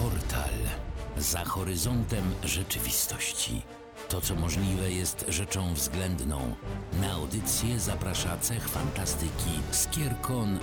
Portal. Za horyzontem rzeczywistości. To, co możliwe, jest rzeczą względną. Na audycję zaprasza cech fantastyki Skierkon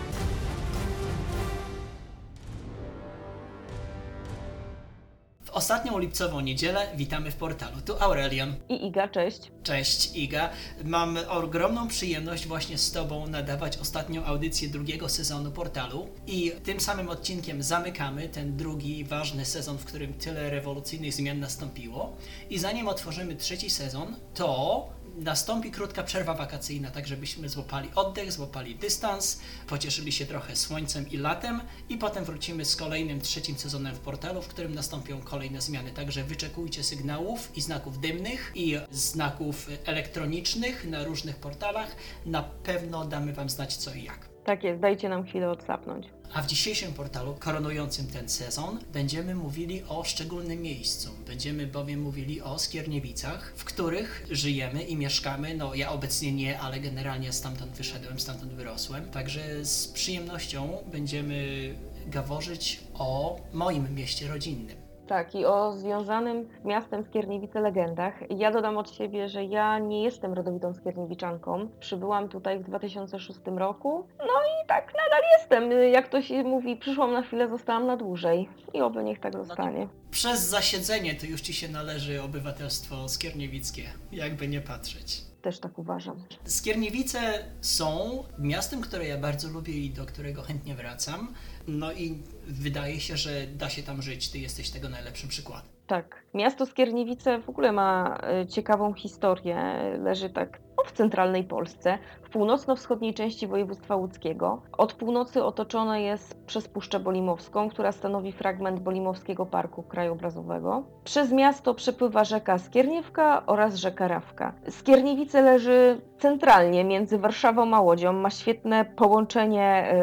ostatnią lipcową niedzielę witamy w portalu. Tu Aurelion. I Iga, cześć. Cześć Iga. Mam ogromną przyjemność właśnie z Tobą nadawać ostatnią audycję drugiego sezonu portalu i tym samym odcinkiem zamykamy ten drugi ważny sezon, w którym tyle rewolucyjnych zmian nastąpiło. I zanim otworzymy trzeci sezon, to nastąpi krótka przerwa wakacyjna, tak żebyśmy złapali oddech, złapali dystans, pocieszyli się trochę słońcem i latem i potem wrócimy z kolejnym trzecim sezonem w portalu, w którym nastąpią kolejne zmiany. Także wyczekujcie sygnałów i znaków dymnych i znaków elektronicznych na różnych portalach. Na pewno damy Wam znać co i jak. Tak jest, dajcie nam chwilę odsapnąć. A w dzisiejszym portalu koronującym ten sezon będziemy mówili o szczególnym miejscu. Będziemy bowiem mówili o Skierniewicach, w których żyjemy i mieszkamy. No ja obecnie nie, ale generalnie stamtąd wyszedłem, stamtąd wyrosłem. Także z przyjemnością będziemy gaworzyć o moim mieście rodzinnym. Tak, i o związanym z miastem Skierniewice legendach. Ja dodam od siebie, że ja nie jestem rodowitą Skierniewiczanką. Przybyłam tutaj w 2006 roku, no i tak nadal jestem. Jak to się mówi, przyszłam na chwilę, zostałam na dłużej. I oby niech tak zostanie. Przez zasiedzenie to już Ci się należy obywatelstwo skierniewickie, jakby nie patrzeć. Też tak uważam. Skierniewice są miastem, które ja bardzo lubię i do którego chętnie wracam. No i wydaje się, że da się tam żyć. Ty jesteś tego najlepszym przykładem. Tak. Miasto Skierniewice w ogóle ma e, ciekawą historię. Leży tak no, w centralnej Polsce, w północno-wschodniej części województwa łódzkiego. Od północy otoczone jest przez Puszczę Bolimowską, która stanowi fragment Bolimowskiego Parku Krajobrazowego. Przez miasto przepływa rzeka Skierniewka oraz rzeka Rawka. Skierniewice leży centralnie między Warszawą a Łodzią. Ma świetne połączenie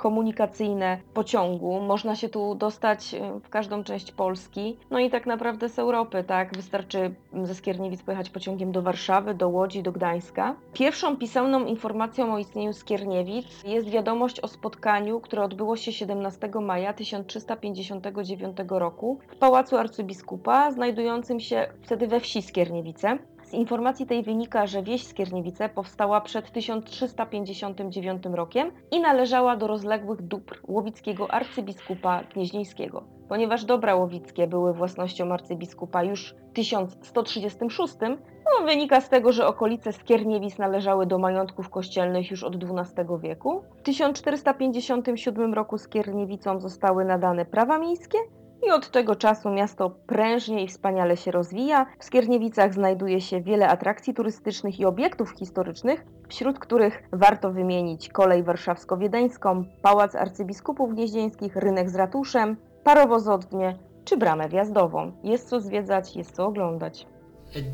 komunikacyjne pociągu. Można się tu dostać w każdą część Polski. No i tak naprawdę z Europy, tak? Wystarczy ze Skierniewic pojechać pociągiem do Warszawy, do Łodzi, do Gdańska. Pierwszą pisemną informacją o istnieniu Skierniewic jest wiadomość o spotkaniu, które odbyło się 17 maja 1359 roku w Pałacu Arcybiskupa, znajdującym się wtedy we wsi Skierniewice. Z informacji tej wynika, że wieś Skierniewice powstała przed 1359 rokiem i należała do rozległych dóbr łowickiego arcybiskupa gnieźnieńskiego. Ponieważ dobra łowickie były własnością arcybiskupa już w 1136, no, wynika z tego, że okolice Skierniewic należały do majątków kościelnych już od XII wieku. W 1457 roku Skierniewicom zostały nadane prawa miejskie, i od tego czasu miasto prężnie i wspaniale się rozwija. W Skierniewicach znajduje się wiele atrakcji turystycznych i obiektów historycznych, wśród których warto wymienić kolej warszawsko-wiedeńską, Pałac Arcybiskupów Gnieźnieńskich, rynek z ratuszem, parowozodnie czy bramę wjazdową. Jest co zwiedzać, jest co oglądać.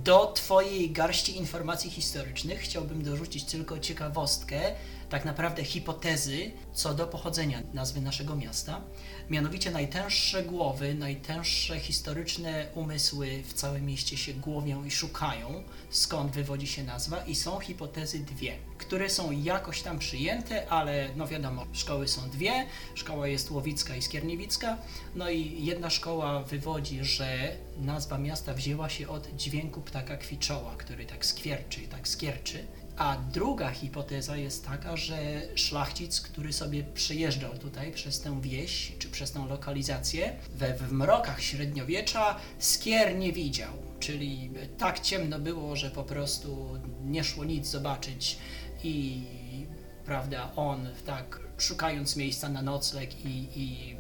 Do Twojej garści informacji historycznych chciałbym dorzucić tylko ciekawostkę, tak naprawdę hipotezy co do pochodzenia nazwy naszego miasta. Mianowicie najtęższe głowy, najtęższe historyczne umysły w całym mieście się głowią i szukają, skąd wywodzi się nazwa i są hipotezy dwie, które są jakoś tam przyjęte, ale no wiadomo, szkoły są dwie, szkoła jest Łowicka i Skierniewicka, no i jedna szkoła wywodzi, że nazwa miasta wzięła się od dźwięku ptaka kwiczoła, który tak skwierczy, tak skierczy a druga hipoteza jest taka, że szlachcic, który sobie przejeżdżał tutaj przez tę wieś, czy przez tę lokalizację, we w mrokach średniowiecza skier nie widział. Czyli tak ciemno było, że po prostu nie szło nic zobaczyć i prawda, on tak szukając miejsca na nocleg i, i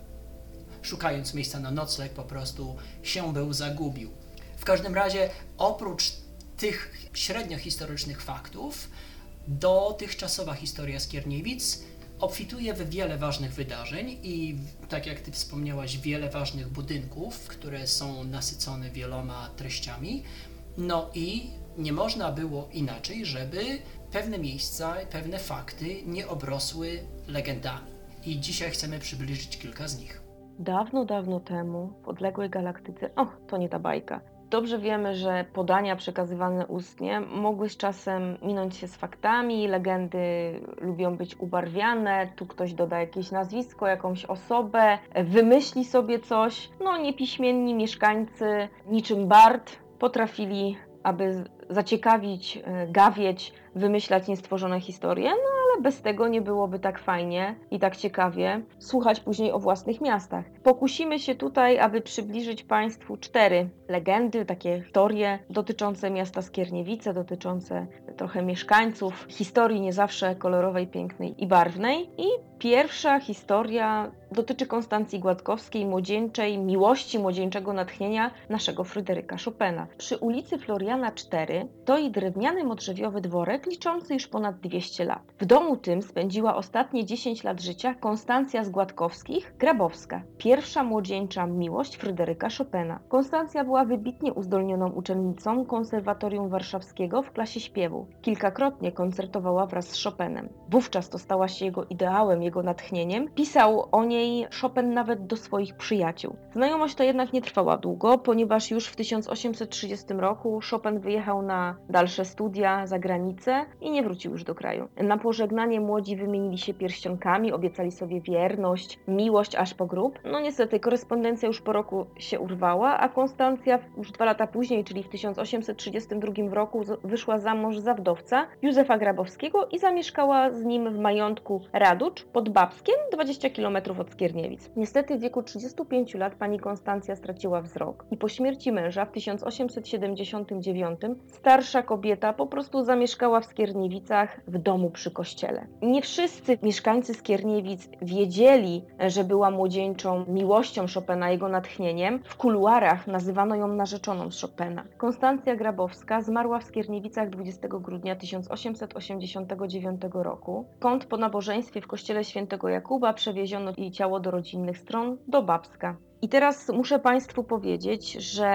szukając miejsca na nocleg po prostu się był zagubił. W każdym razie oprócz tych średnio historycznych faktów, dotychczasowa historia Skierniewic obfituje w wiele ważnych wydarzeń i, tak jak Ty wspomniałaś, wiele ważnych budynków, które są nasycone wieloma treściami. No i nie można było inaczej, żeby pewne miejsca, pewne fakty nie obrosły legendami. I dzisiaj chcemy przybliżyć kilka z nich. Dawno, dawno temu, w odległej galaktyce, o, to nie ta bajka, Dobrze wiemy, że podania przekazywane ustnie mogły z czasem minąć się z faktami, legendy lubią być ubarwiane, tu ktoś doda jakieś nazwisko, jakąś osobę, wymyśli sobie coś. No, niepiśmienni mieszkańcy, niczym Bart, potrafili, aby zaciekawić, e, gawieć, wymyślać niestworzone historie, no bez tego nie byłoby tak fajnie i tak ciekawie słuchać później o własnych miastach. Pokusimy się tutaj, aby przybliżyć Państwu cztery legendy, takie historie dotyczące miasta Skierniewice, dotyczące trochę mieszkańców, historii nie zawsze kolorowej, pięknej i barwnej. I pierwsza historia dotyczy Konstancji Gładkowskiej, młodzieńczej miłości, młodzieńczego natchnienia naszego Fryderyka Chopina. Przy ulicy Floriana 4 stoi drewniany modrzewiowy dworek liczący już ponad 200 lat. W domu tym spędziła ostatnie 10 lat życia Konstancja z Gładkowskich, Grabowska, pierwsza młodzieńcza miłość Fryderyka Chopina. Konstancja była wybitnie uzdolnioną uczennicą Konserwatorium Warszawskiego w klasie śpiewu. Kilkakrotnie koncertowała wraz z Chopinem. Wówczas to stała się jego ideałem, jego natchnieniem. Pisał o niej Chopin nawet do swoich przyjaciół. Znajomość ta jednak nie trwała długo, ponieważ już w 1830 roku Chopin wyjechał na dalsze studia za granicę i nie wrócił już do kraju. Na pożegnanie młodzi wymienili się pierścionkami, obiecali sobie wierność, miłość aż po grób. No niestety korespondencja już po roku się urwała, a Konstancja już dwa lata później, czyli w 1832 roku wyszła za mąż za wdowca Józefa Grabowskiego i zamieszkała z nim w majątku Raducz pod Babskiem, 20 km od Skierniewic. Niestety w wieku 35 lat pani Konstancja straciła wzrok i po śmierci męża w 1879 starsza kobieta po prostu zamieszkała w Skierniewicach w domu przy kościele. Nie wszyscy mieszkańcy Skierniewic wiedzieli, że była młodzieńczą miłością Chopina, jego natchnieniem. W kuluarach nazywano ją narzeczoną Chopina. Konstancja Grabowska zmarła w Skierniewicach 20 grudnia 1889 roku. Kąt po nabożeństwie w kościele świętego Jakuba przewieziono jej ciało do rodzinnych stron do Babska. I teraz muszę Państwu powiedzieć, że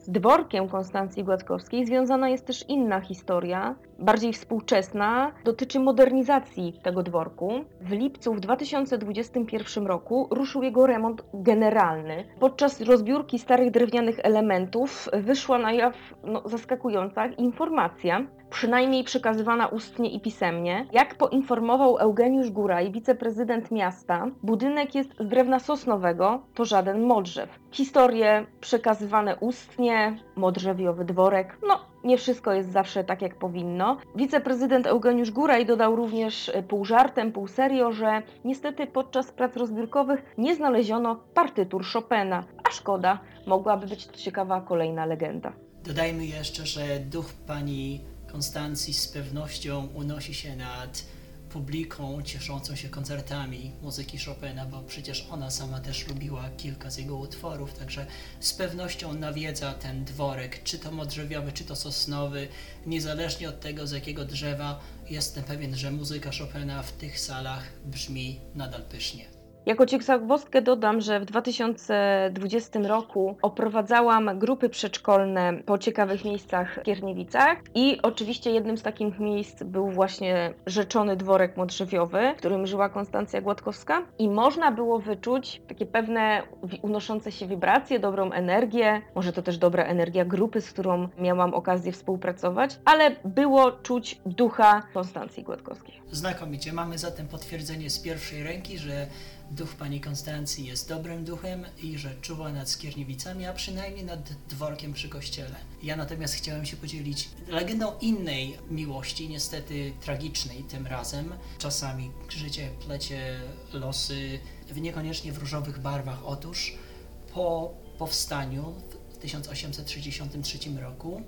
z dworkiem Konstancji Gładkowskiej związana jest też inna historia, bardziej współczesna, dotyczy modernizacji tego dworku. W lipcu w 2021 roku ruszył jego remont generalny. Podczas rozbiórki starych drewnianych elementów wyszła na jaw no, zaskakująca informacja, przynajmniej przekazywana ustnie i pisemnie. Jak poinformował Eugeniusz Góraj, wiceprezydent miasta, budynek jest z drewna sosnowego, to żaden modrzew. Historie przekazywane ustnie, modrzewiowy dworek, no nie wszystko jest zawsze tak, jak powinno. Wiceprezydent Eugeniusz Góraj dodał również pół żartem, pół serio, że niestety podczas prac rozbiórkowych nie znaleziono partytur Chopina, a szkoda, mogłaby być to ciekawa kolejna legenda. Dodajmy jeszcze, że duch pani Konstancji z pewnością unosi się nad publiką cieszącą się koncertami muzyki Chopina, bo przecież ona sama też lubiła kilka z jego utworów, także z pewnością nawiedza ten dworek, czy to modrzewiowy, czy to sosnowy, niezależnie od tego z jakiego drzewa, jestem pewien, że muzyka Chopina w tych salach brzmi nadal pysznie. Jako ciekawostkę dodam, że w 2020 roku oprowadzałam grupy przedszkolne po ciekawych miejscach w Kierniewicach i oczywiście jednym z takich miejsc był właśnie rzeczony dworek modrzewiowy, w którym żyła Konstancja Gładkowska i można było wyczuć takie pewne unoszące się wibracje, dobrą energię, może to też dobra energia grupy, z którą miałam okazję współpracować, ale było czuć ducha Konstancji Gładkowskiej. Znakomicie, mamy zatem potwierdzenie z pierwszej ręki, że duch pani Konstancji jest dobrym duchem i że czuwa nad Skierniewicami, a przynajmniej nad dworkiem przy kościele. Ja natomiast chciałem się podzielić legendą innej miłości, niestety tragicznej tym razem. Czasami życie plecie losy w niekoniecznie w różowych barwach. Otóż po powstaniu w 1863 roku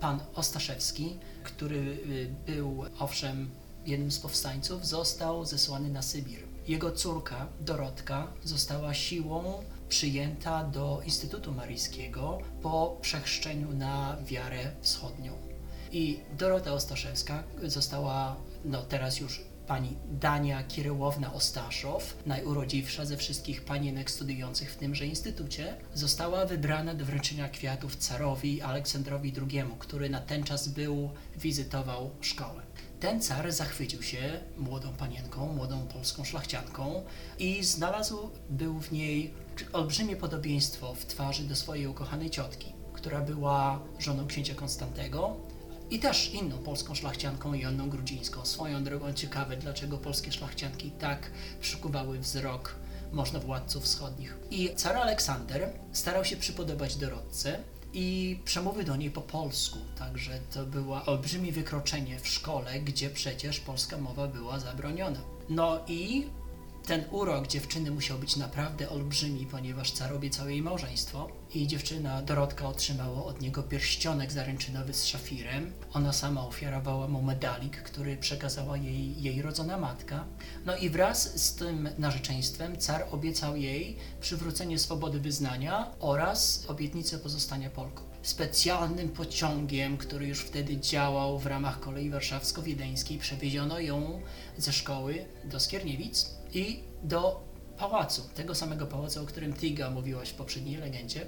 pan Ostaszewski, który y, był owszem jednym z powstańców, został zesłany na Sybir jego córka Dorotka została siłą przyjęta do Instytutu Maryjskiego po przechrzczeniu na wiarę wschodnią. I Dorota Ostaszewska została, no teraz już pani Dania Kiryłowna Ostaszow, najurodziwsza ze wszystkich panienek studiujących w tymże instytucie, została wybrana do wręczenia kwiatów carowi Aleksandrowi II, który na ten czas był, wizytował szkołę. Ten car zachwycił się młodą panienką, młodą polską szlachcianką i znalazł był w niej olbrzymie podobieństwo w twarzy do swojej ukochanej ciotki, która była żoną księcia Konstantego i też inną polską szlachcianką Joanną Grudzińską. Swoją drogą ciekawe, dlaczego polskie szlachcianki tak przykuwały wzrok możnowładców wschodnich. I car Aleksander starał się przypodobać dorodce i przemówił do niej po polsku, także to było olbrzymie wykroczenie w szkole, gdzie przecież polska mowa była zabroniona. No i ten urok dziewczyny musiał być naprawdę olbrzymi, ponieważ car obiecał jej małżeństwo i dziewczyna Dorotka otrzymała od niego pierścionek zaręczynowy z szafirem. Ona sama ofiarowała mu medalik, który przekazała jej jej rodzona matka. No i wraz z tym narzeczeństwem car obiecał jej przywrócenie swobody wyznania oraz obietnicę pozostania Polką. Specjalnym pociągiem, który już wtedy działał w ramach kolei warszawsko-wiedeńskiej, przewieziono ją ze szkoły do Skierniewic i do pałacu, tego samego pałacu, o którym Tyga mówiłaś w poprzedniej legendzie,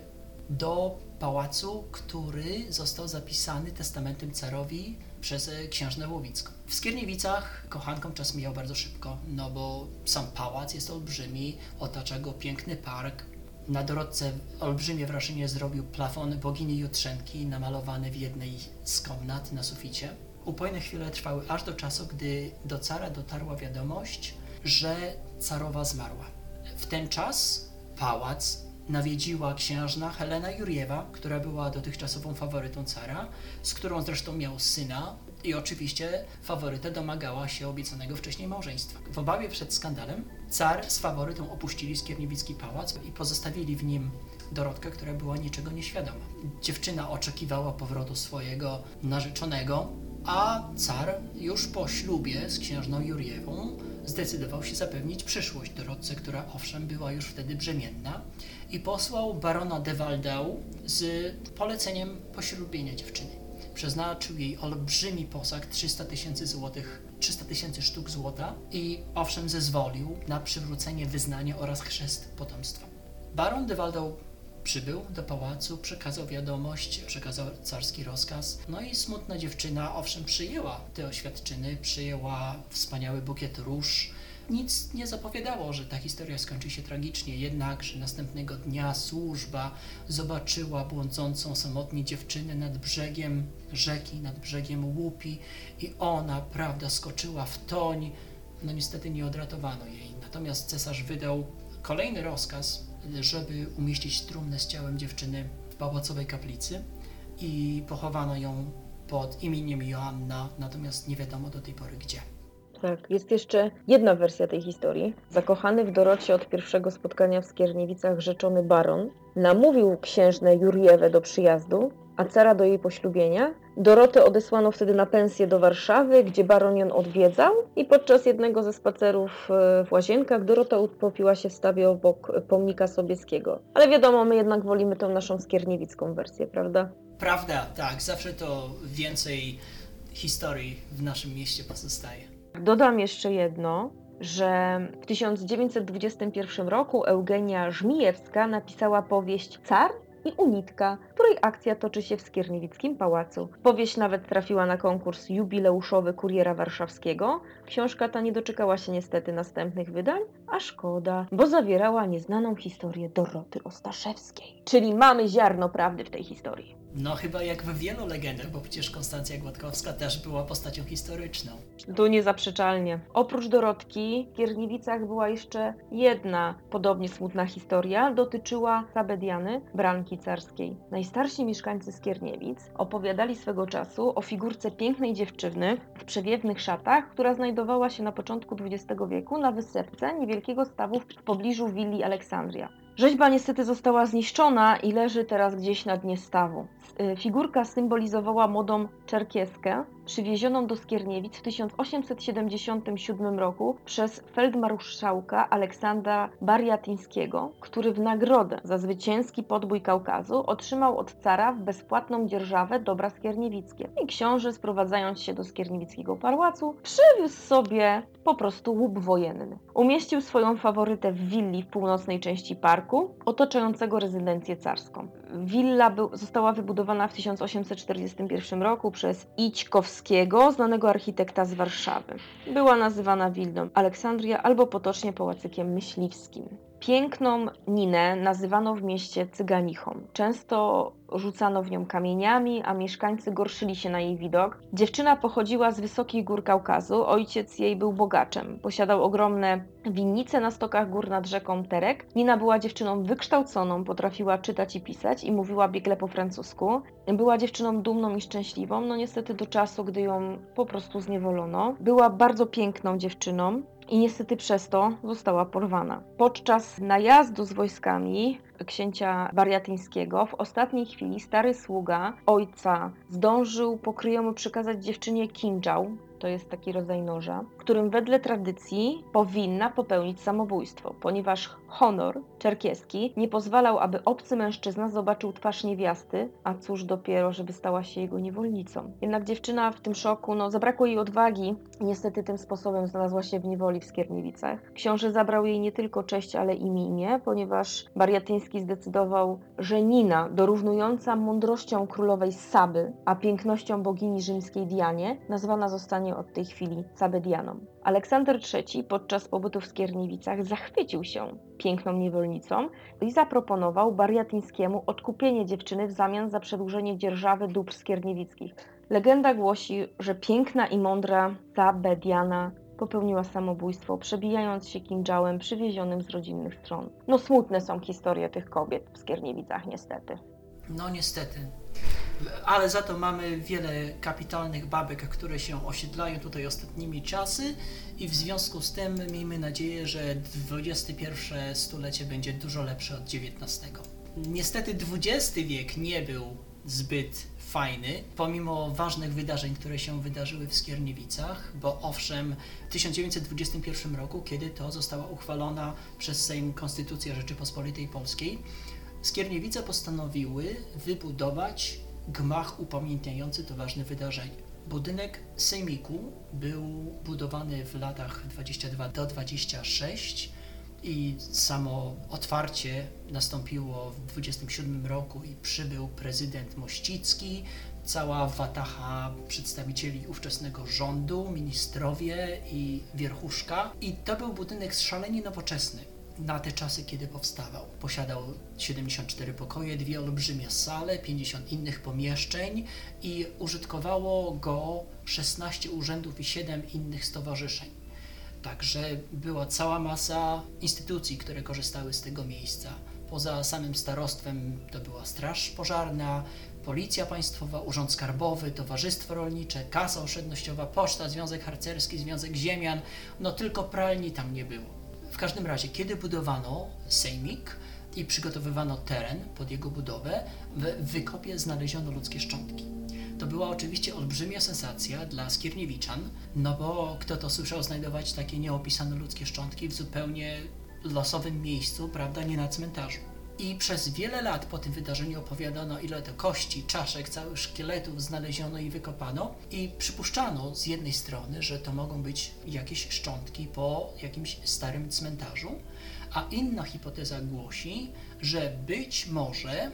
do pałacu, który został zapisany testamentem carowi przez e, księżnę Łowicką. W Skierniewicach kochankom czas mijał bardzo szybko, no bo sam pałac jest olbrzymi, otacza go piękny park. Na Dorodce olbrzymie wrażenie zrobił plafon bogini Jutrzenki namalowany w jednej z komnat na suficie. Upojne chwile trwały aż do czasu, gdy do cara dotarła wiadomość, że carowa zmarła. W ten czas pałac nawiedziła księżna Helena Juriewa, która była dotychczasową faworytą cara, z którą zresztą miał syna i oczywiście faworyta domagała się obiecanego wcześniej małżeństwa. W obawie przed skandalem car z faworytą opuścili Skierniewicki pałac i pozostawili w nim Dorotkę, która była niczego nieświadoma. Dziewczyna oczekiwała powrotu swojego narzeczonego, a car już po ślubie z księżną Juriewą zdecydował się zapewnić przyszłość Dorotce, która owszem była już wtedy brzemienna i posłał barona de Waldau z poleceniem poślubienia dziewczyny. Przeznaczył jej olbrzymi posag 300 tysięcy złotych, 300 tysięcy sztuk złota i owszem zezwolił na przywrócenie wyznania oraz chrzest potomstwa. Baron de Waldau Przybył do pałacu, przekazał wiadomość, przekazał carski rozkaz. No i smutna dziewczyna, owszem, przyjęła te oświadczyny, przyjęła wspaniały bukiet róż. Nic nie zapowiadało, że ta historia skończy się tragicznie, jednakże następnego dnia służba zobaczyła błądzącą samotnie dziewczynę nad brzegiem rzeki, nad brzegiem łupi i ona, prawda, skoczyła w toń. No niestety nie odratowano jej. Natomiast cesarz wydał kolejny rozkaz, żeby umieścić trumnę z ciałem dziewczyny w pałacowej kaplicy i pochowano ją pod imieniem Joanna, natomiast nie wiadomo do tej pory gdzie. Tak, jest jeszcze jedna wersja tej historii. Zakochany w Dorocie od pierwszego spotkania w Skierniewicach rzeczony baron namówił księżnę Jurjewę do przyjazdu, a cara do jej poślubienia. Dorotę odesłano wtedy na pensję do Warszawy, gdzie baron ją odwiedzał i podczas jednego ze spacerów e, w łazienkach Dorota utopiła się w stawie obok pomnika Sobieskiego. Ale wiadomo, my jednak wolimy tą naszą skierniewicką wersję, prawda? Prawda, tak, zawsze to więcej historii w naszym mieście pozostaje. Dodam jeszcze jedno, że w 1921 roku Eugenia Żmijewska napisała powieść Car i Unitka, której akcja toczy się w Skierniewickim Pałacu. Powieść nawet trafiła na konkurs jubileuszowy Kuriera Warszawskiego. Książka ta nie doczekała się niestety następnych wydań, a szkoda, bo zawierała nieznaną historię Doroty Ostaszewskiej. Czyli mamy ziarno prawdy w tej historii. No chyba jak w wielu legendach, bo przecież Konstancja Gładkowska też była postacią historyczną. Tu niezaprzeczalnie. Oprócz Dorotki w Kierniewicach była jeszcze jedna podobnie smutna historia. Dotyczyła Sabediany, branki carskiej. Najstarsi mieszkańcy Skierniewic opowiadali swego czasu o figurce pięknej dziewczyny w przewiewnych szatach, która znajdowała się na początku XX wieku na wysepce niewielkiego stawu w pobliżu willi Aleksandria. Rzeźba niestety została zniszczona i leży teraz gdzieś na dnie stawu. Y, figurka symbolizowała młodą czerkieskę, przywiezioną do Skierniewic w 1877 roku przez feldmarszałka Aleksandra Bariatyńskiego, który w nagrodę za zwycięski podbój Kaukazu otrzymał od cara bezpłatną dzierżawę dobra skierniewickie. I książę, sprowadzając się do skierniewickiego pałacu, przywiózł sobie po prostu łup wojenny. Umieścił swoją faworytę w willi w północnej części parku, otaczającego rezydencję carską. Willa została wybudowana w 1841 roku przez Ićkowskiego, znanego architekta z Warszawy. Była nazywana willą Aleksandria albo potocznie Pałacykiem Myśliwskim. Piękną Ninę nazywano w mieście cyganichą. Często rzucano w nią kamieniami, a mieszkańcy gorszyli się na jej widok. Dziewczyna pochodziła z wysokich gór Kaukazu. Ojciec jej był bogaczem. Posiadał ogromne winnice na stokach gór nad rzeką Terek. Nina była dziewczyną wykształconą, potrafiła czytać i pisać i mówiła biegle po francusku. Była dziewczyną dumną i szczęśliwą, no niestety do czasu, gdy ją po prostu zniewolono. Była bardzo piękną dziewczyną i niestety przez to została porwana. Podczas najazdu z wojskami księcia Bariatyńskiego w ostatniej chwili stary sługa ojca zdążył pokryjomu przekazać dziewczynie kinżał, to jest taki rodzaj noża, którym wedle tradycji powinna popełnić samobójstwo, ponieważ honor czerkieski nie pozwalał, aby obcy mężczyzna zobaczył twarz niewiasty, a cóż dopiero, żeby stała się jego niewolnicą. Jednak dziewczyna w tym szoku, no zabrakło jej odwagi niestety tym sposobem znalazła się w niewoli w Skierniewicach. Książę zabrał jej nie tylko cześć, ale i imię, ponieważ Bariatyński zdecydował, że Nina, dorównująca mądrością królowej Saby, a pięknością bogini rzymskiej Dianie, nazwana zostanie od tej chwili Sabedianą. Aleksander III podczas pobytu w Skierniewicach zachwycił się piękną niewolnicą i zaproponował Bariatyńskiemu odkupienie dziewczyny w zamian za przedłużenie dzierżawy dóbr skierniewickich. Legenda głosi, że piękna i mądra Sabediana popełniła samobójstwo, przebijając się kinżałem przywiezionym z rodzinnych stron. No smutne są historie tych kobiet w Skierniewicach niestety. No niestety. Ale za to mamy wiele kapitalnych babek, które się osiedlają tutaj ostatnimi czasy i w związku z tym miejmy nadzieję, że XXI stulecie będzie dużo lepsze od XIX. Niestety XX wiek nie był zbyt fajny, pomimo ważnych wydarzeń, które się wydarzyły w Skierniewicach, bo owszem, w 1921 roku, kiedy to została uchwalona przez Sejm Konstytucja Rzeczypospolitej Polskiej, Skierniewice postanowiły wybudować gmach upamiętniający to ważne wydarzenie. Budynek Sejmiku był budowany w latach 22 do 26 i samo otwarcie nastąpiło w 27 roku i przybył prezydent Mościcki, cała watacha przedstawicieli ówczesnego rządu, ministrowie i wierchuszka. I to był budynek szalenie nowoczesny na te czasy, kiedy powstawał. Posiadał 74 pokoje, dwie olbrzymie sale, 50 innych pomieszczeń i użytkowało go 16 urzędów i 7 innych stowarzyszeń. Także była cała masa instytucji, które korzystały z tego miejsca. Poza samym starostwem to była Straż Pożarna, Policja Państwowa, Urząd Skarbowy, Towarzystwo Rolnicze, Kasa Oszczędnościowa, Poczta, Związek Harcerski, Związek Ziemian, no tylko pralni tam nie było. W każdym razie, kiedy budowano sejmik i przygotowywano teren pod jego budowę, w wykopie znaleziono ludzkie szczątki. To była oczywiście olbrzymia sensacja dla Skierniewiczan, no bo kto to słyszał znajdować takie nieopisane ludzkie szczątki w zupełnie losowym miejscu, prawda, nie na cmentarzu. I przez wiele lat po tym wydarzeniu opowiadano, ile to kości, czaszek, całych szkieletów znaleziono i wykopano. I przypuszczano z jednej strony, że to mogą być jakieś szczątki po jakimś starym cmentarzu, a inna hipoteza głosi, że być może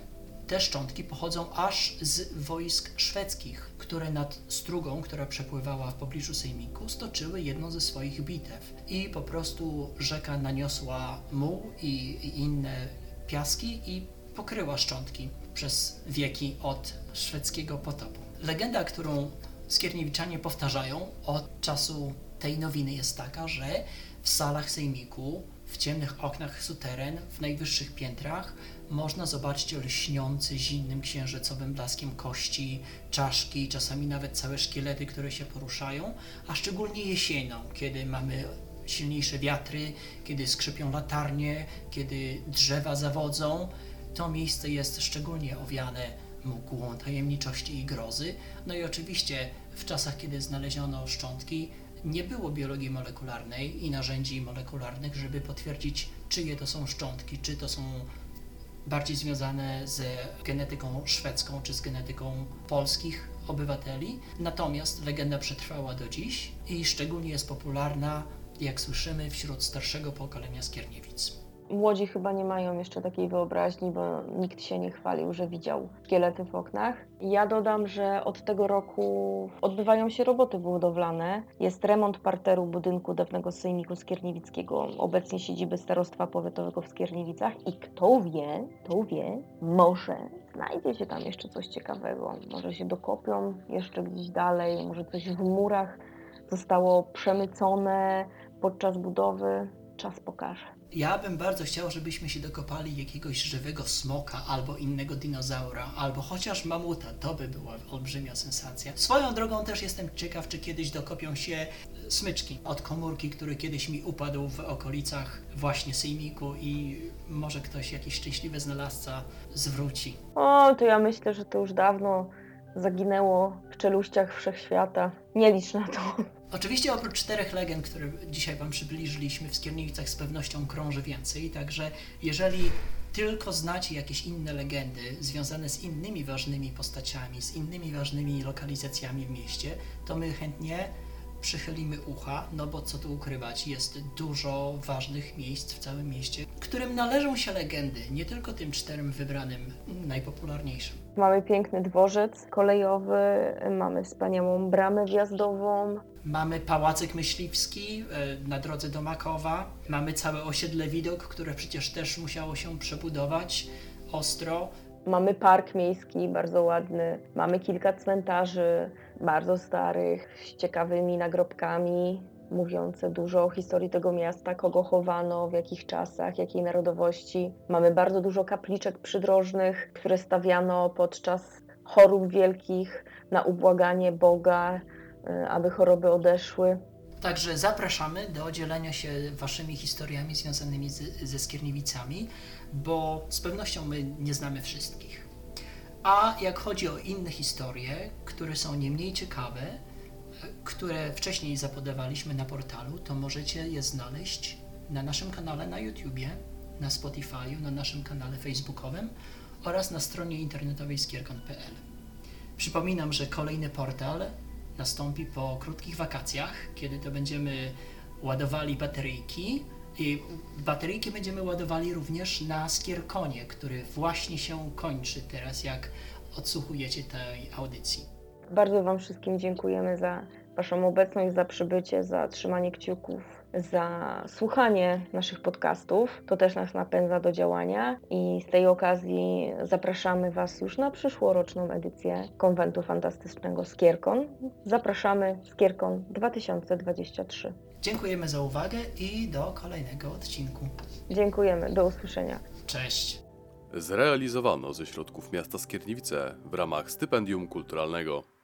te szczątki pochodzą aż z wojsk szwedzkich, które nad strugą, która przepływała w pobliżu Sejmiku, stoczyły jedną ze swoich bitew. I po prostu rzeka naniosła muł i, i inne piaski i pokryła szczątki przez wieki od szwedzkiego potopu. Legenda, którą skierniewiczanie powtarzają od czasu tej nowiny jest taka, że w salach sejmiku, w ciemnych oknach suteren, w najwyższych piętrach można zobaczyć lśniący zimnym księżycowym blaskiem kości, czaszki, czasami nawet całe szkielety, które się poruszają, a szczególnie jesienią, kiedy mamy silniejsze wiatry, kiedy skrzypią latarnie, kiedy drzewa zawodzą. To miejsce jest szczególnie owiane mgłą tajemniczości i grozy. No i oczywiście w czasach, kiedy znaleziono szczątki, nie było biologii molekularnej i narzędzi molekularnych, żeby potwierdzić, czyje to są szczątki, czy to są bardziej związane z genetyką szwedzką, czy z genetyką polskich obywateli. Natomiast legenda przetrwała do dziś i szczególnie jest popularna jak słyszymy, wśród starszego pokolenia Skierniewic. Młodzi chyba nie mają jeszcze takiej wyobraźni, bo nikt się nie chwalił, że widział szkielety w oknach. Ja dodam, że od tego roku odbywają się roboty budowlane. Jest remont parteru budynku dawnego Sejmiku Skierniewickiego, obecnie siedziby Starostwa Powiatowego w Skierniewicach i kto wie, kto wie, może znajdzie się tam jeszcze coś ciekawego. Może się dokopią jeszcze gdzieś dalej, może coś w murach zostało przemycone podczas budowy. Czas pokaże. Ja bym bardzo chciał, żebyśmy się dokopali jakiegoś żywego smoka albo innego dinozaura, albo chociaż mamuta. To by była olbrzymia sensacja. Swoją drogą też jestem ciekaw, czy kiedyś dokopią się smyczki od komórki, który kiedyś mi upadł w okolicach właśnie sejmiku i może ktoś, jakiś szczęśliwy znalazca zwróci. O, to ja myślę, że to już dawno zaginęło w czeluściach wszechświata. Nie licz na to. Oczywiście oprócz czterech legend, które dzisiaj Wam przybliżyliśmy, w Skierniewicach z pewnością krąży więcej, także jeżeli tylko znacie jakieś inne legendy związane z innymi ważnymi postaciami, z innymi ważnymi lokalizacjami w mieście, to my chętnie przychylimy ucha, no bo co tu ukrywać, jest dużo ważnych miejsc w całym mieście, którym należą się legendy, nie tylko tym czterem wybranym, najpopularniejszym. Mamy piękny dworzec kolejowy, mamy wspaniałą bramę wjazdową. Mamy Pałacyk Myśliwski e, na drodze do Makowa. Mamy całe osiedle Widok, które przecież też musiało się przebudować ostro. Mamy park miejski, bardzo ładny. Mamy kilka cmentarzy, bardzo starych, z ciekawymi nagrobkami, mówiące dużo o historii tego miasta, kogo chowano, w jakich czasach, jakiej narodowości. Mamy bardzo dużo kapliczek przydrożnych, które stawiano podczas chorób wielkich na ubłaganie Boga, y, aby choroby odeszły. Także zapraszamy do dzielenia się waszymi historiami związanymi z, ze Skierniewicami, bo z pewnością my nie znamy wszystkich. A jak chodzi o inne historie, które są nie mniej ciekawe, e, które wcześniej zapodawaliśmy na portalu, to możecie je znaleźć na naszym kanale na YouTubie, na Spotify'u, na naszym kanale facebookowym oraz na stronie internetowej skierkon.pl. Przypominam, że kolejny portal nastąpi po krótkich wakacjach, kiedy to będziemy ładowali bateryjki. I bateryjki będziemy ładowali również na Skierkonie, który właśnie się kończy teraz, jak odsłuchujecie tej audycji. Bardzo Wam wszystkim dziękujemy za Waszą obecność, za przybycie, za trzymanie kciuków, za słuchanie naszych podcastów. To też nas napędza do działania i z tej okazji zapraszamy Was już na przyszłoroczną edycję Konwentu Fantastycznego Skierkon. Zapraszamy Skierkon 2023. Dziękujemy za uwagę i do kolejnego odcinku. Dziękujemy, do usłyszenia. Cześć! Zrealizowano ze środków miasta Skierniewice w ramach stypendium kulturalnego.